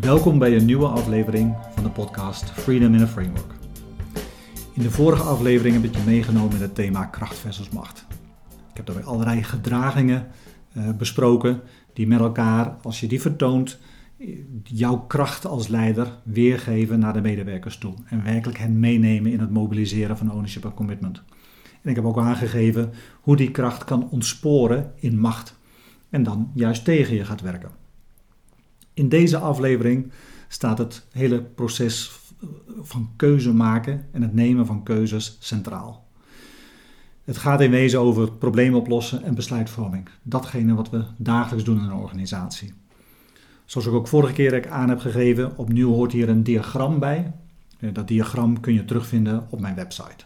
Welkom bij een nieuwe aflevering van de podcast Freedom in a Framework. In de vorige aflevering heb ik je meegenomen in het thema kracht versus macht. Ik heb daarbij allerlei gedragingen uh, besproken die met elkaar, als je die vertoont, jouw kracht als leider weergeven naar de medewerkers toe. En werkelijk hen meenemen in het mobiliseren van ownership en commitment. En ik heb ook aangegeven hoe die kracht kan ontsporen in macht. En dan juist tegen je gaat werken. In deze aflevering staat het hele proces van keuze maken en het nemen van keuzes centraal. Het gaat in wezen over problemen oplossen en besluitvorming. Datgene wat we dagelijks doen in een organisatie. Zoals ik ook vorige keer aan heb gegeven, opnieuw hoort hier een diagram bij. Eh, dat diagram kun je terugvinden op mijn website.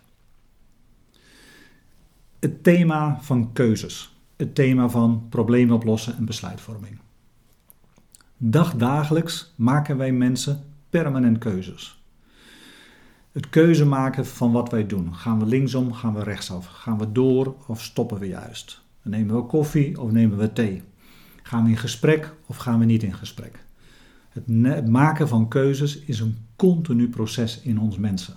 Het thema van keuzes. Het thema van problemen oplossen en besluitvorming. Dagdagelijks maken wij mensen permanent keuzes. Het keuze maken van wat wij doen. Gaan we linksom, gaan we rechtsaf? Gaan we door of stoppen we juist? Nemen we koffie of nemen we thee? Gaan we in gesprek of gaan we niet in gesprek? Het maken van keuzes is een continu proces in ons mensen.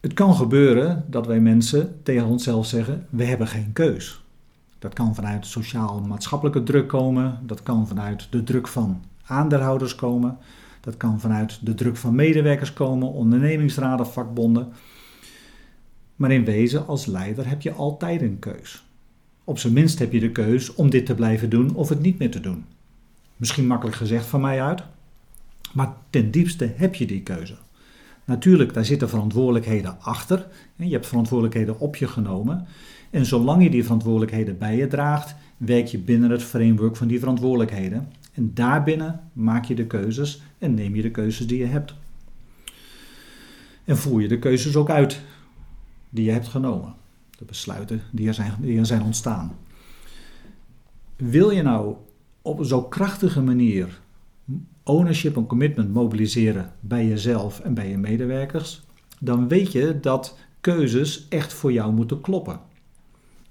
Het kan gebeuren dat wij mensen tegen onszelf zeggen: we hebben geen keus. Dat kan vanuit sociaal-maatschappelijke druk komen, dat kan vanuit de druk van aandeelhouders komen, dat kan vanuit de druk van medewerkers komen, ondernemingsraden, vakbonden. Maar in wezen, als leider heb je altijd een keus. Op zijn minst heb je de keus om dit te blijven doen of het niet meer te doen. Misschien makkelijk gezegd van mij uit, maar ten diepste heb je die keuze. Natuurlijk, daar zitten verantwoordelijkheden achter. Je hebt verantwoordelijkheden op je genomen. En zolang je die verantwoordelijkheden bij je draagt, werk je binnen het framework van die verantwoordelijkheden. En daarbinnen maak je de keuzes en neem je de keuzes die je hebt. En voer je de keuzes ook uit die je hebt genomen. De besluiten die er zijn, die er zijn ontstaan. Wil je nou op een zo krachtige manier ownership en commitment mobiliseren bij jezelf en bij je medewerkers, dan weet je dat keuzes echt voor jou moeten kloppen.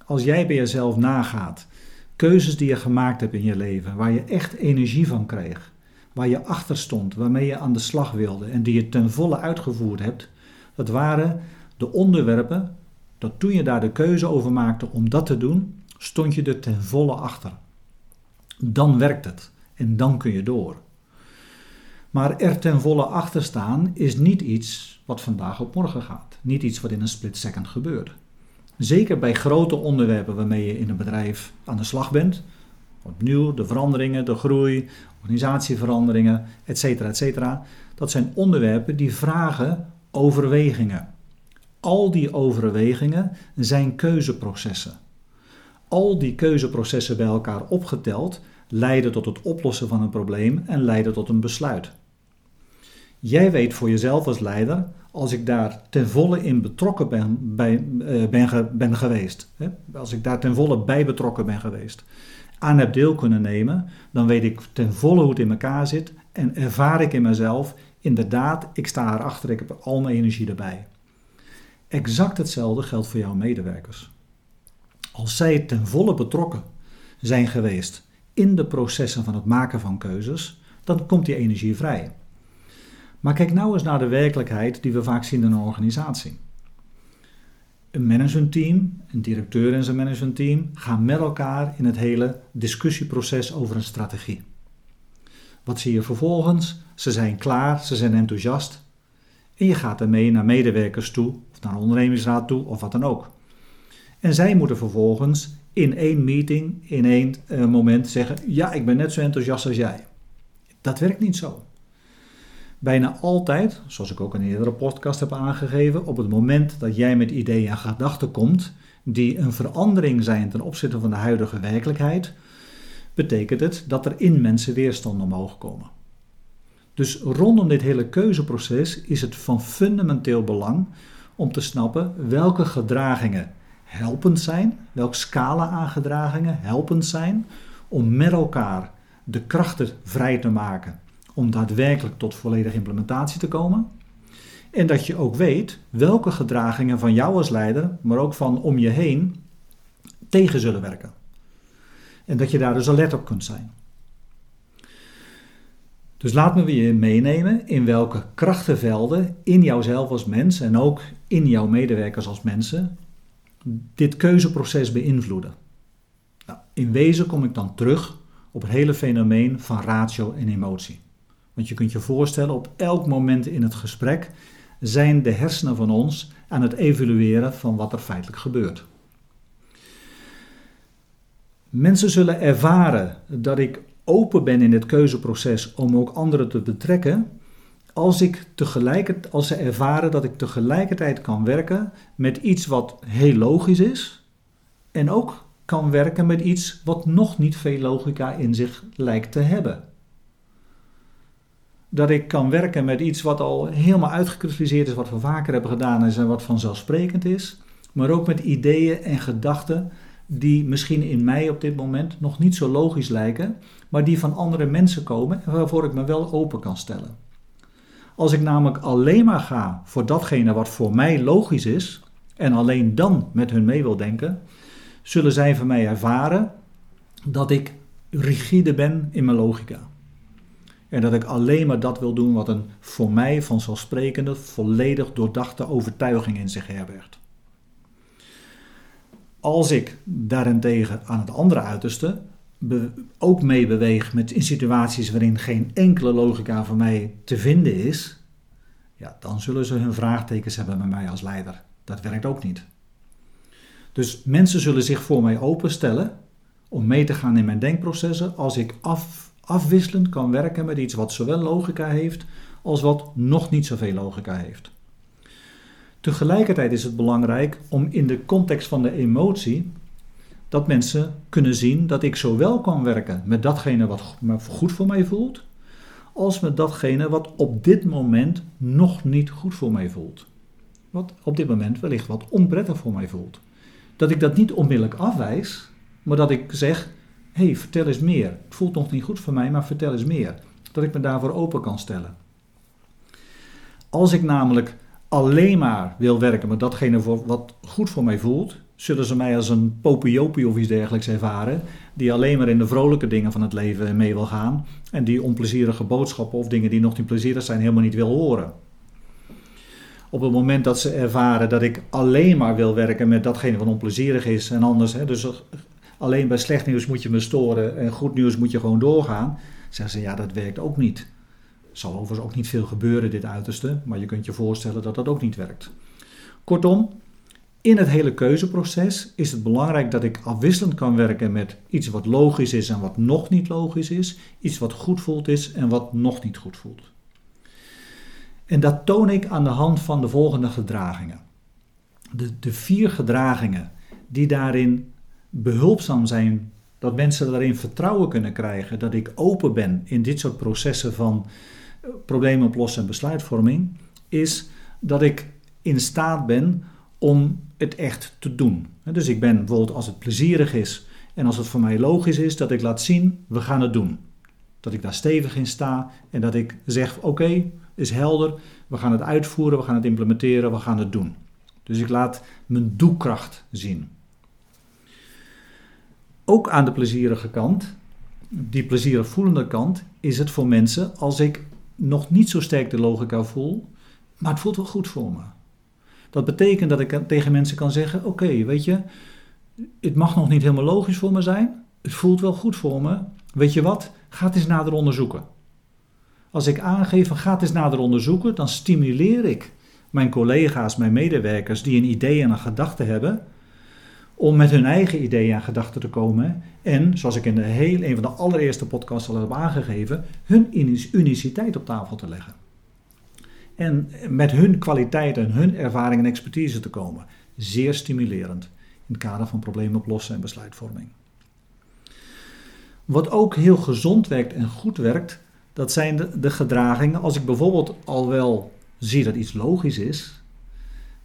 Als jij bij jezelf nagaat, keuzes die je gemaakt hebt in je leven, waar je echt energie van kreeg, waar je achter stond, waarmee je aan de slag wilde en die je ten volle uitgevoerd hebt, dat waren de onderwerpen dat toen je daar de keuze over maakte om dat te doen, stond je er ten volle achter. Dan werkt het en dan kun je door. Maar er ten volle achter staan is niet iets wat vandaag op morgen gaat. Niet iets wat in een split second gebeurt. Zeker bij grote onderwerpen waarmee je in een bedrijf aan de slag bent. Opnieuw de veranderingen, de groei, organisatieveranderingen, etc. etc. Dat zijn onderwerpen die vragen overwegingen. Al die overwegingen zijn keuzeprocessen. Al die keuzeprocessen bij elkaar opgeteld leiden tot het oplossen van een probleem en leiden tot een besluit. Jij weet voor jezelf als leider, als ik daar ten volle in betrokken ben, bij, uh, ben, ben geweest, hè? als ik daar ten volle bij betrokken ben geweest, aan heb deel kunnen nemen, dan weet ik ten volle hoe het in elkaar zit en ervaar ik in mezelf, inderdaad, ik sta erachter, ik heb al mijn energie erbij. Exact hetzelfde geldt voor jouw medewerkers. Als zij ten volle betrokken zijn geweest in de processen van het maken van keuzes, dan komt die energie vrij. Maar kijk nou eens naar de werkelijkheid die we vaak zien in een organisatie. Een managementteam, een directeur en zijn managementteam gaan met elkaar in het hele discussieproces over een strategie. Wat zie je vervolgens? Ze zijn klaar, ze zijn enthousiast. En je gaat ermee naar medewerkers toe, of naar een ondernemingsraad toe, of wat dan ook. En zij moeten vervolgens in één meeting, in één uh, moment zeggen: Ja, ik ben net zo enthousiast als jij. Dat werkt niet zo. Bijna altijd, zoals ik ook in een eerdere podcast heb aangegeven, op het moment dat jij met ideeën en gedachten komt die een verandering zijn ten opzichte van de huidige werkelijkheid, betekent het dat er in mensen weerstand omhoog komen. Dus rondom dit hele keuzeproces is het van fundamenteel belang om te snappen welke gedragingen helpend zijn, welke scala aan gedragingen helpend zijn om met elkaar de krachten vrij te maken om daadwerkelijk tot volledige implementatie te komen. En dat je ook weet welke gedragingen van jou als leider, maar ook van om je heen, tegen zullen werken. En dat je daar dus alert op kunt zijn. Dus laat me weer meenemen in welke krachtenvelden in jouzelf als mens en ook in jouw medewerkers als mensen dit keuzeproces beïnvloeden. Nou, in wezen kom ik dan terug op het hele fenomeen van ratio en emotie. Want je kunt je voorstellen, op elk moment in het gesprek zijn de hersenen van ons aan het evalueren van wat er feitelijk gebeurt. Mensen zullen ervaren dat ik open ben in het keuzeproces om ook anderen te betrekken, als, ik tegelijkertijd, als ze ervaren dat ik tegelijkertijd kan werken met iets wat heel logisch is en ook kan werken met iets wat nog niet veel logica in zich lijkt te hebben. Dat ik kan werken met iets wat al helemaal uitgekristalliseerd is, wat we vaker hebben gedaan en wat vanzelfsprekend is, maar ook met ideeën en gedachten die misschien in mij op dit moment nog niet zo logisch lijken, maar die van andere mensen komen en waarvoor ik me wel open kan stellen. Als ik namelijk alleen maar ga voor datgene wat voor mij logisch is en alleen dan met hun mee wil denken, zullen zij van mij ervaren dat ik rigide ben in mijn logica. En dat ik alleen maar dat wil doen wat een voor mij vanzelfsprekende, volledig doordachte overtuiging in zich herbergt. Als ik daarentegen aan het andere uiterste ook meebeweeg met in situaties waarin geen enkele logica voor mij te vinden is, ja, dan zullen ze hun vraagtekens hebben met mij als leider. Dat werkt ook niet. Dus mensen zullen zich voor mij openstellen om mee te gaan in mijn denkprocessen als ik af, afwisselend kan werken met iets wat zowel logica heeft als wat nog niet zoveel logica heeft. Tegelijkertijd is het belangrijk om in de context van de emotie dat mensen kunnen zien dat ik zowel kan werken met datgene wat goed voor mij voelt, als met datgene wat op dit moment nog niet goed voor mij voelt. Wat op dit moment wellicht wat onprettig voor mij voelt. Dat ik dat niet onmiddellijk afwijs, maar dat ik zeg: hey, vertel eens meer. Het voelt nog niet goed voor mij, maar vertel eens meer. Dat ik me daarvoor open kan stellen. Als ik namelijk alleen maar wil werken met datgene wat goed voor mij voelt, zullen ze mij als een popiopie of iets dergelijks ervaren, die alleen maar in de vrolijke dingen van het leven mee wil gaan en die onplezierige boodschappen of dingen die nog niet plezierig zijn helemaal niet wil horen. Op het moment dat ze ervaren dat ik alleen maar wil werken met datgene wat onplezierig is en anders, hè, dus alleen bij slecht nieuws moet je me storen en goed nieuws moet je gewoon doorgaan, zeggen ze ja, dat werkt ook niet. Zal overigens ook niet veel gebeuren, dit uiterste, maar je kunt je voorstellen dat dat ook niet werkt. Kortom, in het hele keuzeproces is het belangrijk dat ik afwisselend kan werken met iets wat logisch is en wat nog niet logisch is, iets wat goed voelt is en wat nog niet goed voelt. En dat toon ik aan de hand van de volgende gedragingen. De, de vier gedragingen die daarin behulpzaam zijn, dat mensen daarin vertrouwen kunnen krijgen, dat ik open ben in dit soort processen van eh, problemen oplossen en besluitvorming, is dat ik in staat ben om het echt te doen. Dus ik ben bijvoorbeeld als het plezierig is en als het voor mij logisch is, dat ik laat zien, we gaan het doen. Dat ik daar stevig in sta en dat ik zeg, oké, is helder, we gaan het uitvoeren, we gaan het implementeren, we gaan het doen. Dus ik laat mijn doekracht zien. Ook aan de plezierige kant, die plezierig voelende kant, is het voor mensen als ik nog niet zo sterk de logica voel, maar het voelt wel goed voor me. Dat betekent dat ik tegen mensen kan zeggen: Oké, weet je, het mag nog niet helemaal logisch voor me zijn. Het voelt wel goed voor me. Weet je wat? Ga het eens nader onderzoeken. Als ik aangeef ga het eens nader onderzoeken, dan stimuleer ik mijn collega's, mijn medewerkers die een idee en een gedachte hebben, om met hun eigen ideeën en gedachten te komen. En, zoals ik in de heel, een van de allereerste podcasts al heb aangegeven, hun uniciteit op tafel te leggen en met hun kwaliteiten, hun ervaring en expertise te komen. Zeer stimulerend in het kader van problemen oplossen en besluitvorming. Wat ook heel gezond werkt en goed werkt, dat zijn de, de gedragingen. Als ik bijvoorbeeld al wel zie dat iets logisch is,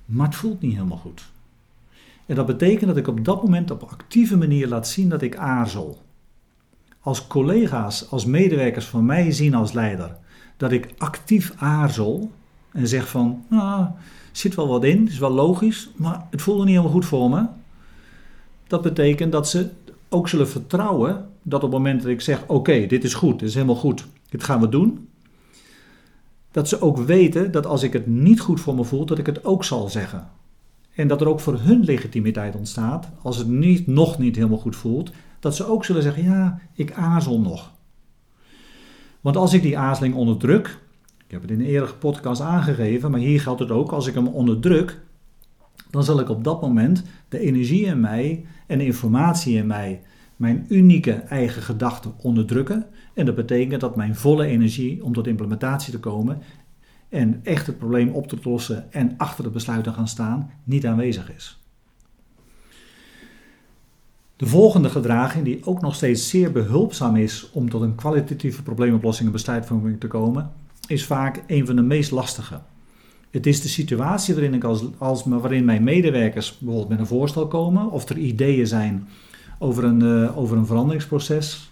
maar het voelt niet helemaal goed. En dat betekent dat ik op dat moment op actieve manier laat zien dat ik aarzel. Als collega's, als medewerkers van mij zien als leider dat ik actief aarzel, en zeg van, nou, zit wel wat in, is wel logisch, maar het voelde niet helemaal goed voor me. Dat betekent dat ze ook zullen vertrouwen dat op het moment dat ik zeg, oké, dit is goed, dit is helemaal goed, dit gaan we doen. Dat ze ook weten dat als ik het niet goed voor me voel, dat ik het ook zal zeggen. En dat er ook voor hun legitimiteit ontstaat, als het niet, nog niet helemaal goed voelt, dat ze ook zullen zeggen: Ja, ik aarzel nog. Want als ik die aarzeling onderdruk, ik heb het in een eerdere podcast aangegeven, maar hier geldt het ook, als ik hem onderdruk, dan zal ik op dat moment de energie in mij en de informatie in mij, mijn unieke eigen gedachten onderdrukken. En dat betekent dat mijn volle energie om tot implementatie te komen en echt het probleem op te lossen en achter het besluit te gaan staan, niet aanwezig is. De volgende gedraging, die ook nog steeds zeer behulpzaam is om tot een kwalitatieve probleemoplossing en besluitvorming te komen, is vaak een van de meest lastige. Het is de situatie waarin, ik als, als, waarin mijn medewerkers bijvoorbeeld met een voorstel komen, of er ideeën zijn over een, uh, over een veranderingsproces,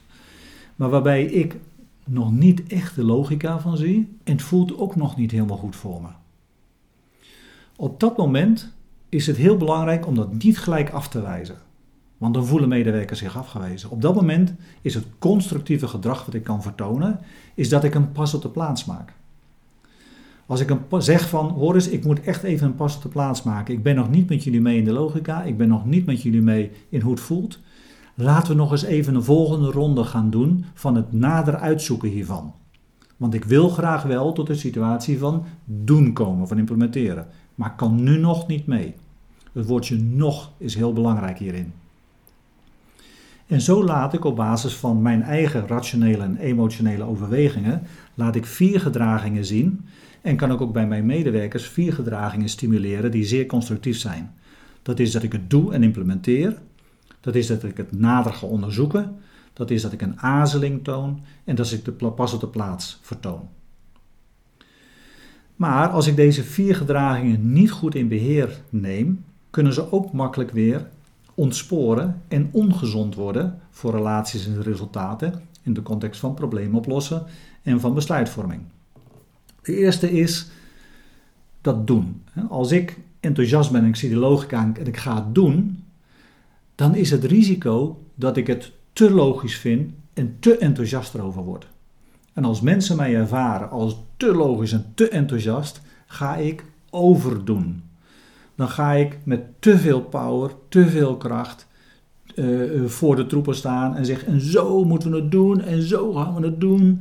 maar waarbij ik nog niet echt de logica van zie en het voelt ook nog niet helemaal goed voor me. Op dat moment is het heel belangrijk om dat niet gelijk af te wijzen. Want dan voelen medewerkers zich afgewezen. Op dat moment is het constructieve gedrag wat ik kan vertonen, is dat ik een pas op de plaats maak. Als ik een zeg van, hoor eens, ik moet echt even een pas op de plaats maken. Ik ben nog niet met jullie mee in de logica, ik ben nog niet met jullie mee in hoe het voelt. Laten we nog eens even een volgende ronde gaan doen van het nader uitzoeken hiervan. Want ik wil graag wel tot een situatie van doen komen, van implementeren. Maar kan nu nog niet mee. Het woordje nog is heel belangrijk hierin. En zo laat ik op basis van mijn eigen rationele en emotionele overwegingen, laat ik vier gedragingen zien en kan ik ook bij mijn medewerkers vier gedragingen stimuleren die zeer constructief zijn. Dat is dat ik het doe en implementeer. Dat is dat ik het nader ga onderzoeken. Dat is dat ik een aarzeling toon en dat ik de pas op de plaats vertoon. Maar als ik deze vier gedragingen niet goed in beheer neem, kunnen ze ook makkelijk weer ontsporen en ongezond worden voor relaties en resultaten in de context van problemen oplossen en van besluitvorming. De eerste is dat doen. Als ik enthousiast ben en ik zie de logica en ik ga het doen, dan is het risico dat ik het te logisch vind en te enthousiast erover word. En als mensen mij ervaren als te logisch en te enthousiast, ga ik overdoen dan ga ik met te veel power, te veel kracht uh, voor de troepen staan en zeg: en zo moeten we het doen en zo gaan we het doen.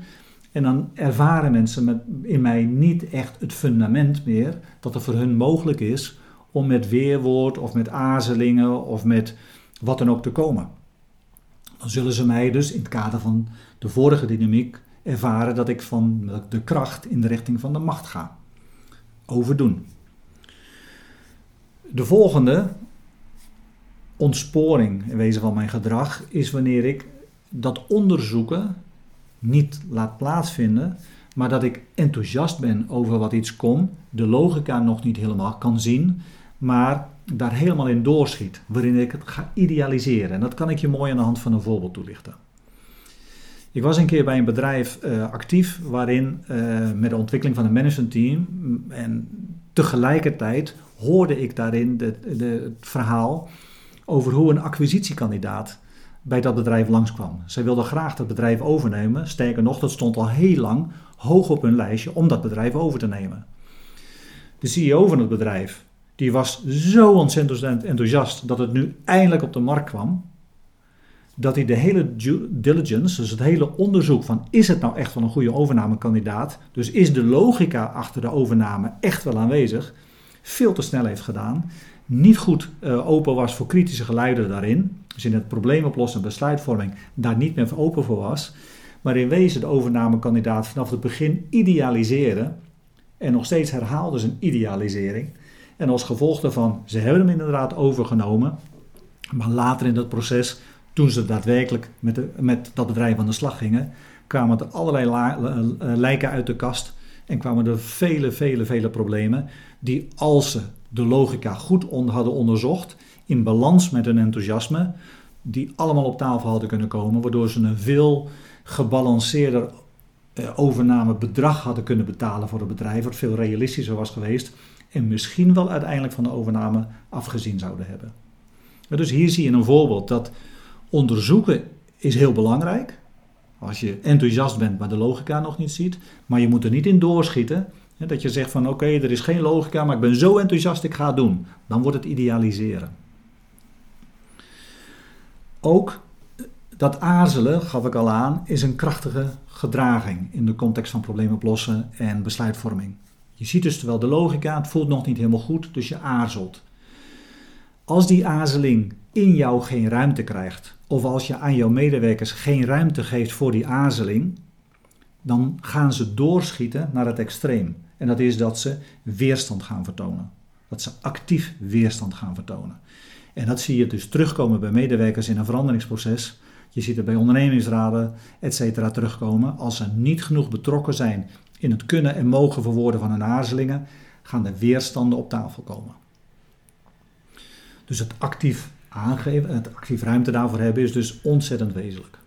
En dan ervaren mensen met, in mij niet echt het fundament meer dat er voor hun mogelijk is om met weerwoord of met aarzelingen of met wat dan ook te komen. Dan zullen ze mij dus in het kader van de vorige dynamiek ervaren dat ik van de kracht in de richting van de macht ga. Overdoen. De volgende ontsporing in wezen van mijn gedrag is wanneer ik dat onderzoeken niet laat plaatsvinden, maar dat ik enthousiast ben over wat iets komt, de logica nog niet helemaal kan zien, maar daar helemaal in doorschiet, waarin ik het ga idealiseren. En dat kan ik je mooi aan de hand van een voorbeeld toelichten. Ik was een keer bij een bedrijf uh, actief waarin uh, met de ontwikkeling van een managementteam en tegelijkertijd hoorde ik daarin het verhaal over hoe een acquisitiekandidaat bij dat bedrijf langskwam. Zij wilden graag dat bedrijf overnemen. Sterker nog, dat stond al heel lang hoog op hun lijstje om dat bedrijf over te nemen. De CEO van het bedrijf die was zo ontzettend enthousiast dat het nu eindelijk op de markt kwam. Dat hij de hele due diligence, dus het hele onderzoek van is het nou echt wel een goede overnamekandidaat, dus is de logica achter de overname echt wel aanwezig, veel te snel heeft gedaan. Niet goed uh, open was voor kritische geluiden daarin. Dus in het probleemoplossen en besluitvorming daar niet meer open voor was. Maar in wezen de overnamekandidaat vanaf het begin idealiseren. En nog steeds herhaalde zijn idealisering. En als gevolg daarvan, ze hebben hem inderdaad overgenomen. Maar later in dat proces, toen ze daadwerkelijk met, de, met dat bedrijf aan de slag gingen, kwamen er allerlei eh, lijken uit de kast. En kwamen er vele, vele, vele problemen die als ze de logica goed hadden onderzocht, in balans met hun enthousiasme, die allemaal op tafel hadden kunnen komen, waardoor ze een veel gebalanceerder eh, overnamebedrag hadden kunnen betalen voor het bedrijf, wat veel realistischer was geweest en misschien wel uiteindelijk van de overname afgezien zouden hebben. Dus hier zie je een voorbeeld dat onderzoeken is heel belangrijk, Als je enthousiast bent, maar de logica nog niet ziet. Maar je moet er niet in doorschieten. Dat je zegt van oké, er is geen logica, maar ik ben zo enthousiast, ik ga het doen. Dan wordt het idealiseren. Ook dat aarzelen, gaf ik al aan, is een krachtige gedraging in de context van problemen oplossen en besluitvorming. Je ziet dus wel de logica, het voelt nog niet helemaal goed, dus je aarzelt. Als die aarzeling in jou geen ruimte krijgt, of als je aan jouw medewerkers geen ruimte geeft voor die aarzeling, dan gaan ze doorschieten naar het extreem. En dat is dat ze weerstand gaan vertonen. Dat ze actief weerstand gaan vertonen. En dat zie je dus terugkomen bij medewerkers in een veranderingsproces. Je ziet het bij ondernemingsraden, et cetera, terugkomen. Als ze niet genoeg betrokken zijn in het kunnen en mogen verwoorden van hun aarzelingen, gaan de weerstanden op tafel komen. Dus het actief aangeven, het actief ruimte daarvoor hebben, is dus ontzettend wezenlijk.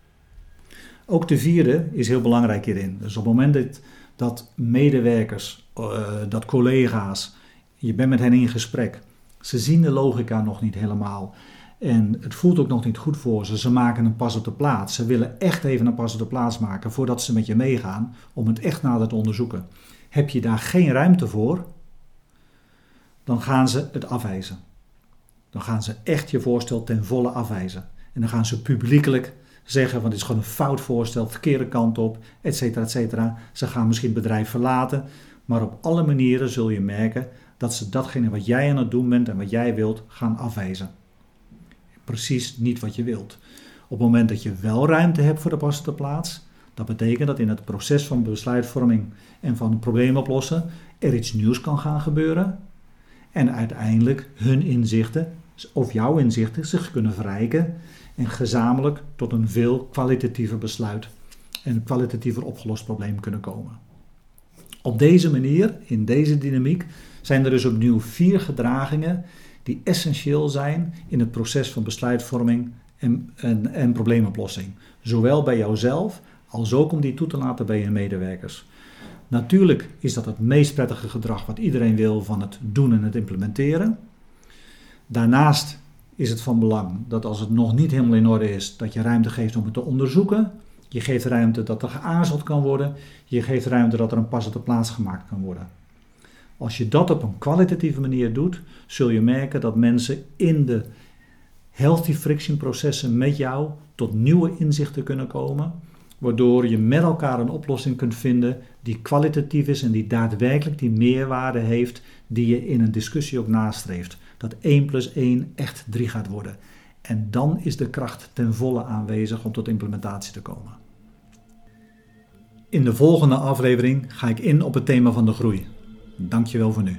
Ook de vierde is heel belangrijk hierin. Dus op het moment dat, medewerkers, uh, dat collega's, je bent met hen in gesprek, ze zien de logica nog niet helemaal. En het voelt ook nog niet goed voor ze. Ze maken een pas op de plaats. Ze willen echt even een pas op de plaats maken voordat ze met je meegaan om het echt nader te onderzoeken. Heb je daar geen ruimte voor, dan gaan ze het afwijzen. Dan gaan ze echt je voorstel ten volle afwijzen. En dan gaan ze publiekelijk zeggen van dit is gewoon een fout voorstel, verkeerde kant op, et cetera, et cetera. Ze gaan misschien het bedrijf verlaten, maar op alle manieren zul je merken dat ze datgene wat jij aan het doen bent en wat jij wilt gaan afwijzen. Precies niet wat je wilt. Op het moment dat je wel ruimte hebt voor de passende plaats, dat betekent dat in het proces van besluitvorming en van problemen oplossen er iets nieuws kan gaan gebeuren. En uiteindelijk hun inzichten of jouw inzichten zich kunnen verrijken en gezamenlijk tot een veel kwalitatiever besluit en een kwalitatiever opgelost probleem kunnen komen. Op deze manier, in deze dynamiek, zijn er dus opnieuw vier gedragingen die essentieel zijn in het proces van besluitvorming en, en, en probleemoplossing. Zowel bij jouzelf als ook om die toe te laten bij je medewerkers. Natuurlijk is dat het meest prettige gedrag wat iedereen wil van het doen en het implementeren. Daarnaast is het van belang dat als het nog niet helemaal in orde is, dat je ruimte geeft om het te onderzoeken. Je geeft ruimte dat er geaarzeld kan worden. Je geeft ruimte dat er een pas op de plaats gemaakt kan worden. Als je dat op een kwalitatieve manier doet, zul je merken dat mensen in de healthy friction processen met jou tot nieuwe inzichten kunnen komen, waardoor je met elkaar een oplossing kunt vinden die kwalitatief is en die daadwerkelijk die meerwaarde heeft die je in een discussie ook nastreeft. Dat 1 plus 1 echt 3 gaat worden. En dan is de kracht ten volle aanwezig om tot implementatie te komen. In de volgende aflevering ga ik in op het thema van de groei. Dankjewel voor nu.